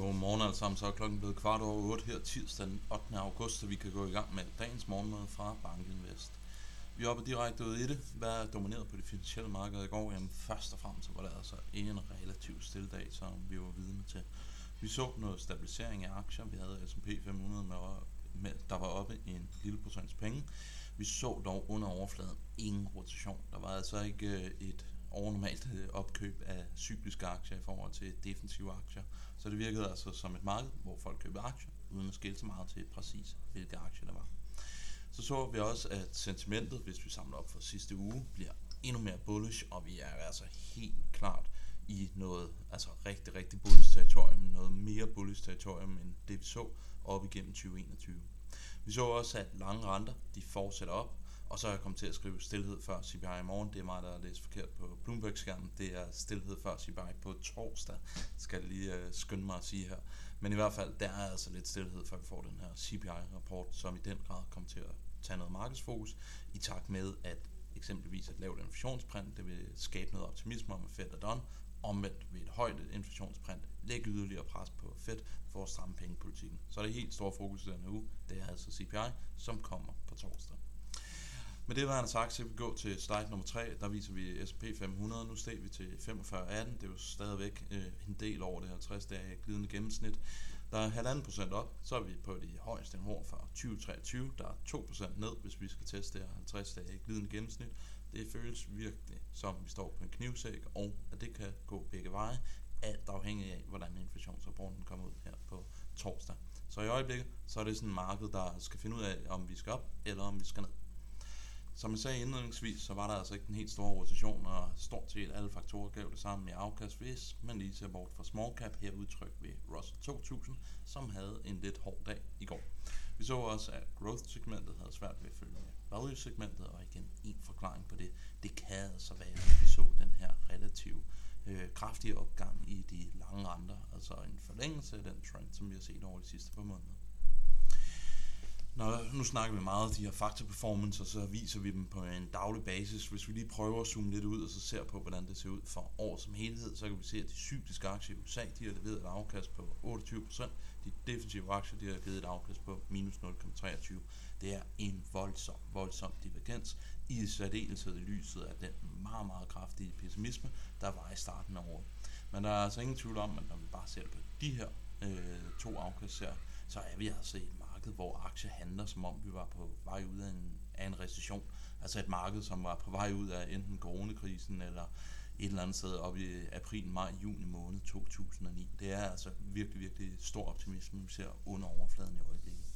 Godmorgen alle sammen, så er klokken blevet kvart over 8 her tirsdag den 8. august, så vi kan gå i gang med dagens morgenmad fra Bankinvest. Vi er oppe direkte ud i det. Hvad er domineret på det finansielle marked i går? Jamen først og fremmest var det altså en relativt stille dag, som vi var vidne til. Vi så noget stabilisering af aktier. Vi havde S&P 500, med, med, der var oppe i en lille procents penge. Vi så dog under overfladen ingen rotation. Der var altså ikke øh, et overnormalt øh, opkøb af cykliske aktier i forhold til defensive aktier. Så det virkede altså som et marked, hvor folk købte aktier, uden at skille så meget til præcis, hvilke aktier der var. Så så vi også, at sentimentet, hvis vi samler op for sidste uge, bliver endnu mere bullish, og vi er altså helt klart i noget altså rigtig, rigtig bullish territorium, noget mere bullish territorium end det vi så op igennem 2021. Vi så også, at lange renter, de fortsætter op, og så er jeg kommet til at skrive stillhed før CPI i morgen. Det er mig, der har læst forkert på Bloomberg-skærmen. Det er stillhed før CPI på torsdag, skal jeg lige øh, skynde mig at sige her. Men i hvert fald, der er altså lidt stillhed, før vi får den her CPI-rapport, som i den grad kommer til at tage noget markedsfokus, i takt med, at eksempelvis et lavt inflationsprint, det vil skabe noget optimisme om, at Fed er done, omvendt ved et højt inflationsprint, lægge yderligere pres på Fed for at stramme pengepolitikken. Så er det helt store fokus i denne uge, det er altså CPI, som kommer på torsdag. Men det var sagt, så vi gå til slide nummer 3. Der viser vi S&P 500. Nu steg vi til 45,18. Det er jo stadigvæk øh, en del over det 50 dage glidende gennemsnit. Der er 1,5 procent op. Så er vi på de højeste niveauer fra 2023. Der er 2 procent ned, hvis vi skal teste det her 50 dage glidende gennemsnit. Det føles virkelig som, vi står på en knivsæk, og at det kan gå begge veje, alt afhængig af, hvordan inflationsrapporten kommer ud her på torsdag. Så i øjeblikket, så er det sådan en marked, der skal finde ud af, om vi skal op, eller om vi skal ned. Som jeg sagde indledningsvis, så var der altså ikke den helt store rotation, og stort set alle faktorer gav det samme i afkast, hvis man lige ser bort fra small cap, her udtrykt ved Russell 2000, som havde en lidt hård dag i går. Vi så også, at growth-segmentet havde svært ved at følge med value-segmentet, og igen en forklaring på det. Det kan altså være, at vi så den her relativt øh, kraftige opgang i de lange renter, altså en forlængelse af den trend, som vi har set over de sidste par måneder. Når, nu snakker vi meget om de her fakta performance, og så viser vi dem på en daglig basis. Hvis vi lige prøver at zoome lidt ud, og så ser på, hvordan det ser ud for år som helhed, så kan vi se, at de cykliske aktier i USA, de har leveret et afkast på 28%. De defensive aktier, de har givet et afkast på minus 0,23. Det er en voldsom, voldsom divergens, i særdeleshed i lyset af den meget, meget kraftige pessimisme, der var i starten af året. Men der er altså ingen tvivl om, at når vi bare ser på de her øh, to afkast her, så er vi altså i et marked, hvor aktier handler, som om vi var på vej ud af en, af en recession. Altså et marked, som var på vej ud af enten coronakrisen eller et eller andet sted op i april, maj, juni måned 2009. Det er altså virkelig, virkelig stor optimisme, vi ser under overfladen i øjeblikket.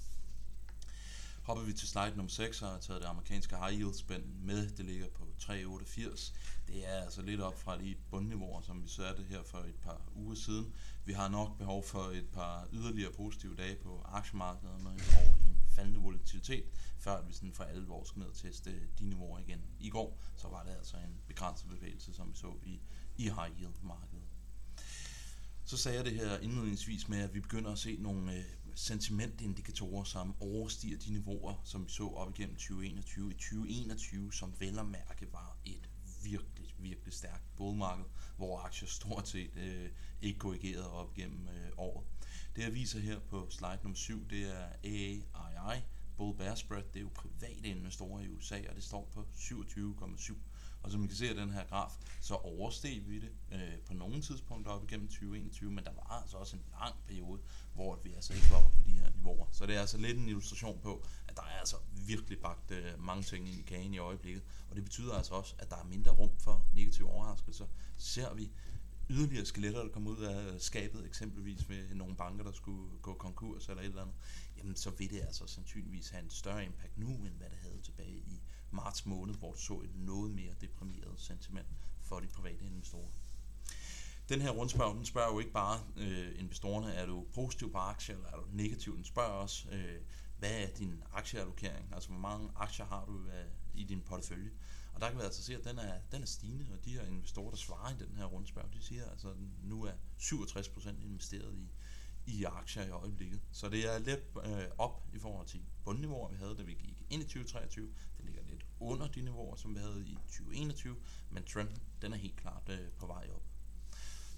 Hopper vi til slide nummer 6, og har taget det amerikanske high yield spænd med. Det ligger på 3,88. Det er altså lidt op fra de bundniveauer, som vi satte her for et par uger siden. Vi har nok behov for et par yderligere positive dage på aktiemarkederne og en faldende volatilitet, før vi sådan for alvor skal ned og teste de niveauer igen. I går så var det altså en begrænset bevægelse, som vi så i, i high yield markedet. Så sagde jeg det her indledningsvis med, at vi begynder at se nogle øh, sentimentindikatorer, som overstiger de niveauer, som vi så op igennem 2021. I 2021, som vel at mærke var et virkelig, virkelig stærkt bullmarked, hvor aktier stort set øh, ikke korrigerede op igennem øh, året. Det jeg viser her på slide nummer 7, det er AAII, Bull Bear Spread, det er jo private investorer i USA, og det står på 27,7. Og som I kan se af den her graf, så oversteg vi det øh, på nogle tidspunkter op igennem 2021, men der var altså også en lang periode, hvor vi altså ikke var på de her niveauer. Så det er altså lidt en illustration på, at der er altså virkelig bagt øh, mange ting ind i kagen i øjeblikket, og det betyder altså også, at der er mindre rum for negative overraskelser. Ser vi yderligere skeletter, der kommer ud af skabet, eksempelvis med nogle banker, der skulle gå konkurs eller et eller andet, jamen så vil det altså sandsynligvis have en større impact nu, end hvad det havde tilbage i marts måned, hvor du så et noget mere deprimeret sentiment for de private investorer. Den her rundspørg, den spørger jo ikke bare øh, investorerne, er du positiv på aktier, eller er du negativ? Den spørger også, øh, hvad er din aktieallokering? Altså, hvor mange aktier har du øh, i din portefølje? Og der kan vi altså se, at den er, den er stigende, og de her investorer, der svarer i den her rundspørg, de siger altså, nu er 67% investeret i, i aktier i øjeblikket. Så det er lidt øh, op i forhold til bundniveauer, vi havde, da vi gik ind i 2023. Det ligger lidt under de niveauer, som vi havde i 2021, men trenden den er helt klart øh, på vej op.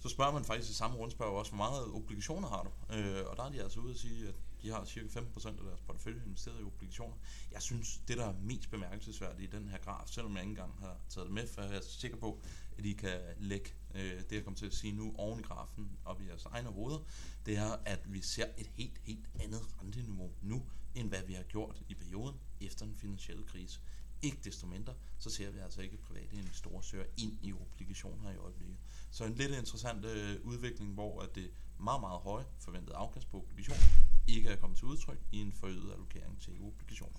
så spørger man faktisk i samme rundspørg også, hvor meget obligationer har du? Øh, og der er de altså ude at sige, at de har cirka 15% af deres portefølje investeret i obligationer. Jeg synes, det der er mest bemærkelsesværdigt i den her graf, selvom jeg ikke engang har taget det med, for jeg er sikker på, at I kan lægge øh, det, jeg kommer til at sige nu, oven i grafen op i jeres egne hoveder, det er, at vi ser et helt, helt andet renteniveau nu, end hvad vi har gjort i perioden efter den finansielle krise. Ikke desto mindre, så ser vi altså ikke private investorer søge ind i obligationer i øjeblikket. Så en lidt interessant øh, udvikling, hvor at det meget, meget høje forventede afkast på obligationer ikke er kommet til udtryk i en forøget allokering til obligationer.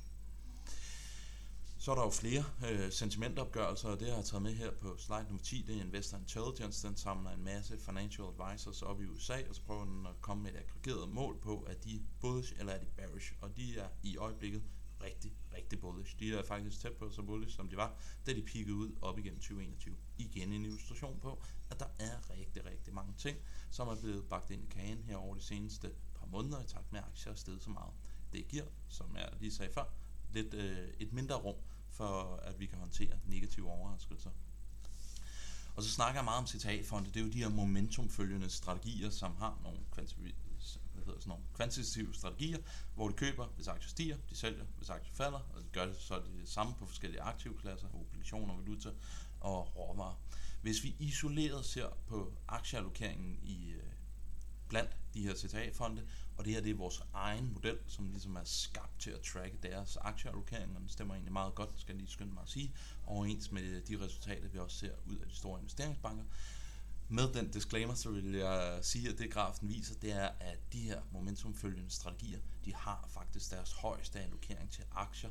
Så er der jo flere øh, sentimentopgørelser, og det har jeg taget med her på slide nummer 10. Det er Investor Intelligence, den samler en masse financial advisors op i USA, og så prøver den at komme med et aggregeret mål på, at de bullish eller er de bearish, og de er i øjeblikket rigtig, rigtig bullish. De er faktisk tæt på så bullish, som de var, da de peakede ud op igennem 2021. Igen en illustration på, at der er rigtig, rigtig mange ting, som er blevet bagt ind i kagen her over de seneste par måneder, i takt med aktier er steget så meget. Det giver, som jeg lige sagde før, lidt øh, et mindre rum for, at vi kan håndtere negative overraskelser. Og så snakker jeg meget om CTA-fonde. Det er jo de her momentumfølgende strategier, som har nogle hvad hedder sådan nogle kvantitative strategier, hvor de køber, hvis aktier stiger, de sælger, hvis aktier falder, og de gør det så det samme på forskellige aktivklasser, obligationer, valuta og råvarer. Hvis vi isoleret ser på aktieallokeringen i øh, blandt de her CTA-fonde, og det her det er vores egen model, som ligesom er skabt til at tracke deres aktieallokering, og den stemmer egentlig meget godt, skal jeg lige skynde mig at sige, overens med de resultater, vi også ser ud af de store investeringsbanker. Med den disclaimer, så vil jeg sige, at det grafen viser, det er, at de her momentumfølgende strategier, de har faktisk deres højeste allokering til aktier,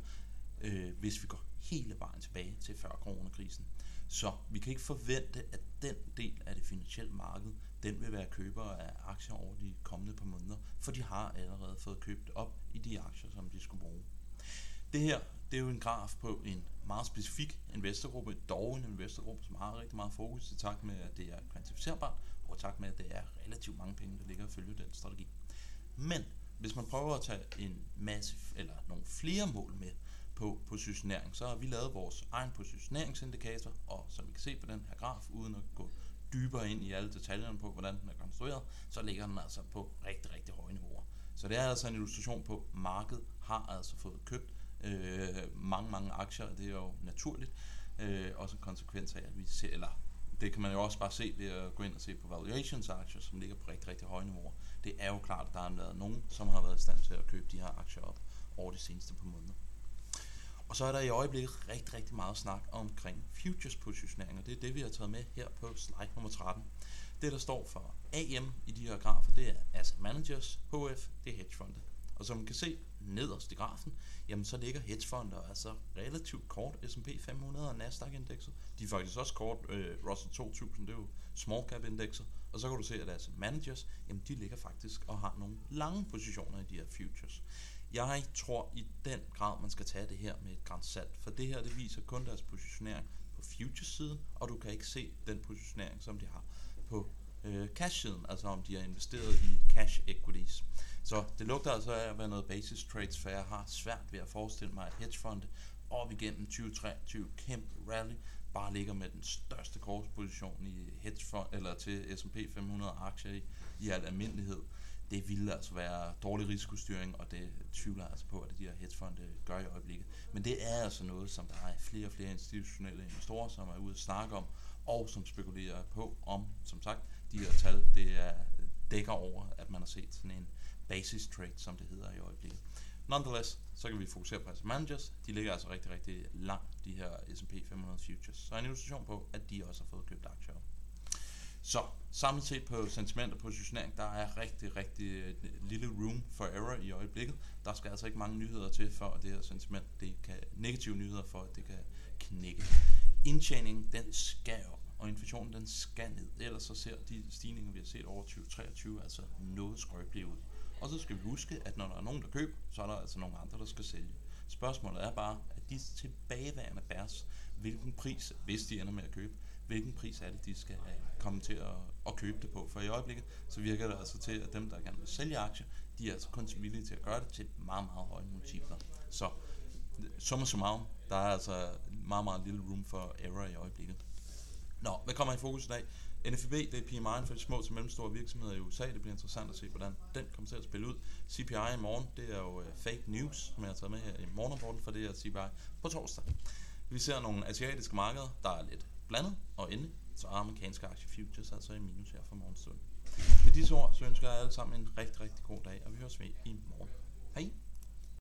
øh, hvis vi går hele vejen tilbage til før coronakrisen. Så vi kan ikke forvente, at den del af det finansielle marked, den vil være købere af aktier over de kommende par måneder, for de har allerede fået købt op i de aktier, som de skulle bruge. Det her, det er jo en graf på en meget specifik investorgruppe, dog en investorgruppe, som har rigtig meget fokus i takt med, at det er kvantificerbart, og i takt med, at det er relativt mange penge, der ligger og følge den strategi. Men hvis man prøver at tage en masse, eller nogle flere mål med på positionering, så har vi lavet vores egen positioneringsindikator, og som vi kan se på den her graf, uden at gå dybere ind i alle detaljerne på, hvordan den er konstrueret, så ligger den altså på rigtig, rigtig høje niveauer. Så det er altså en illustration på, at markedet har altså fået købt øh, mange, mange aktier, og det er jo naturligt. Øh, også en konsekvens af, at vi ser, eller det kan man jo også bare se ved at gå ind og se på valuations aktier, som ligger på rigtig, rigtig høje niveauer. Det er jo klart, at der har været nogen, som har været i stand til at købe de her aktier op over de seneste par måneder. Og så er der i øjeblikket rigtig, rigtig meget snak omkring futures positionering, og det er det, vi har taget med her på slide nummer 13. Det, der står for AM i de her grafer, det er Asset Managers, HF, det er hedgefonde. Og som man kan se nederst i grafen, jamen så ligger hedgefonde altså relativt kort S&P 500 og Nasdaq-indekset. De er faktisk også kort øh, Russell 2000, det er jo small cap indekset. Og så kan du se, at asset managers, jamen de ligger faktisk og har nogle lange positioner i de her futures. Jeg tror i den grad, man skal tage det her med et grænsalt, salt, for det her det viser kun deres positionering på futures-siden, og du kan ikke se den positionering, som de har på øh, cash-siden, altså om de har investeret i cash equities. Så det lugter altså af at være noget basis trades, for jeg har svært ved at forestille mig, at hedgefonde op igennem 2023 kæmpe rally bare ligger med den største kursposition i hedgefond, eller til S&P 500 aktier i, i al almindelighed det ville altså være dårlig risikostyring, og det tvivler jeg altså på, at de her hedgefonde gør i øjeblikket. Men det er altså noget, som der er flere og flere institutionelle investorer, som er ude at snakke om, og som spekulerer på, om, som sagt, de her tal, det er, dækker over, at man har set sådan en basis trade, som det hedder i øjeblikket. Nonetheless, så kan vi fokusere på asset managers. De ligger altså rigtig, rigtig langt, de her S&P 500 futures. Så en illustration på, at de også har fået købt aktier op. Så samlet set på sentiment og positionering, der er rigtig, rigtig øh, lille room for error i øjeblikket. Der skal altså ikke mange nyheder til, for at det her sentiment, det kan, negative nyheder for, at det kan knække. Indtjeningen, den skal op, og inflationen, den skal ned. Ellers så ser de stigninger, vi har set over 2023, altså noget skrøbelige ud. Og så skal vi huske, at når der er nogen, der køber, så er der altså nogle andre, der skal sælge. Spørgsmålet er bare, at de tilbageværende bærs, hvilken pris, hvis de ender med at købe, hvilken pris er det, de skal komme til at, at købe det på. For i øjeblikket, så virker det altså til, at dem, der gerne vil sælge aktier, de er altså kun villige til at gøre det til meget, meget høje multipler. Så summa summarum, der er altså meget, meget lille room for error i øjeblikket. Nå, hvad kommer i fokus i dag? NFB, det er PMI for de små til mellemstore virksomheder i USA. Det bliver interessant at se, hvordan den kommer til at spille ud. CPI i morgen, det er jo øh, fake news, som jeg har taget med her i morgenrapporten, for det er CPI på torsdag. Vi ser nogle asiatiske markeder, der er lidt blandet, og endelig så er amerikanske aktie futures altså i minus her for morgenstunden. Med disse ord, så ønsker jeg alle sammen en rigtig, rigtig god dag, og vi høres ved i morgen. Hej!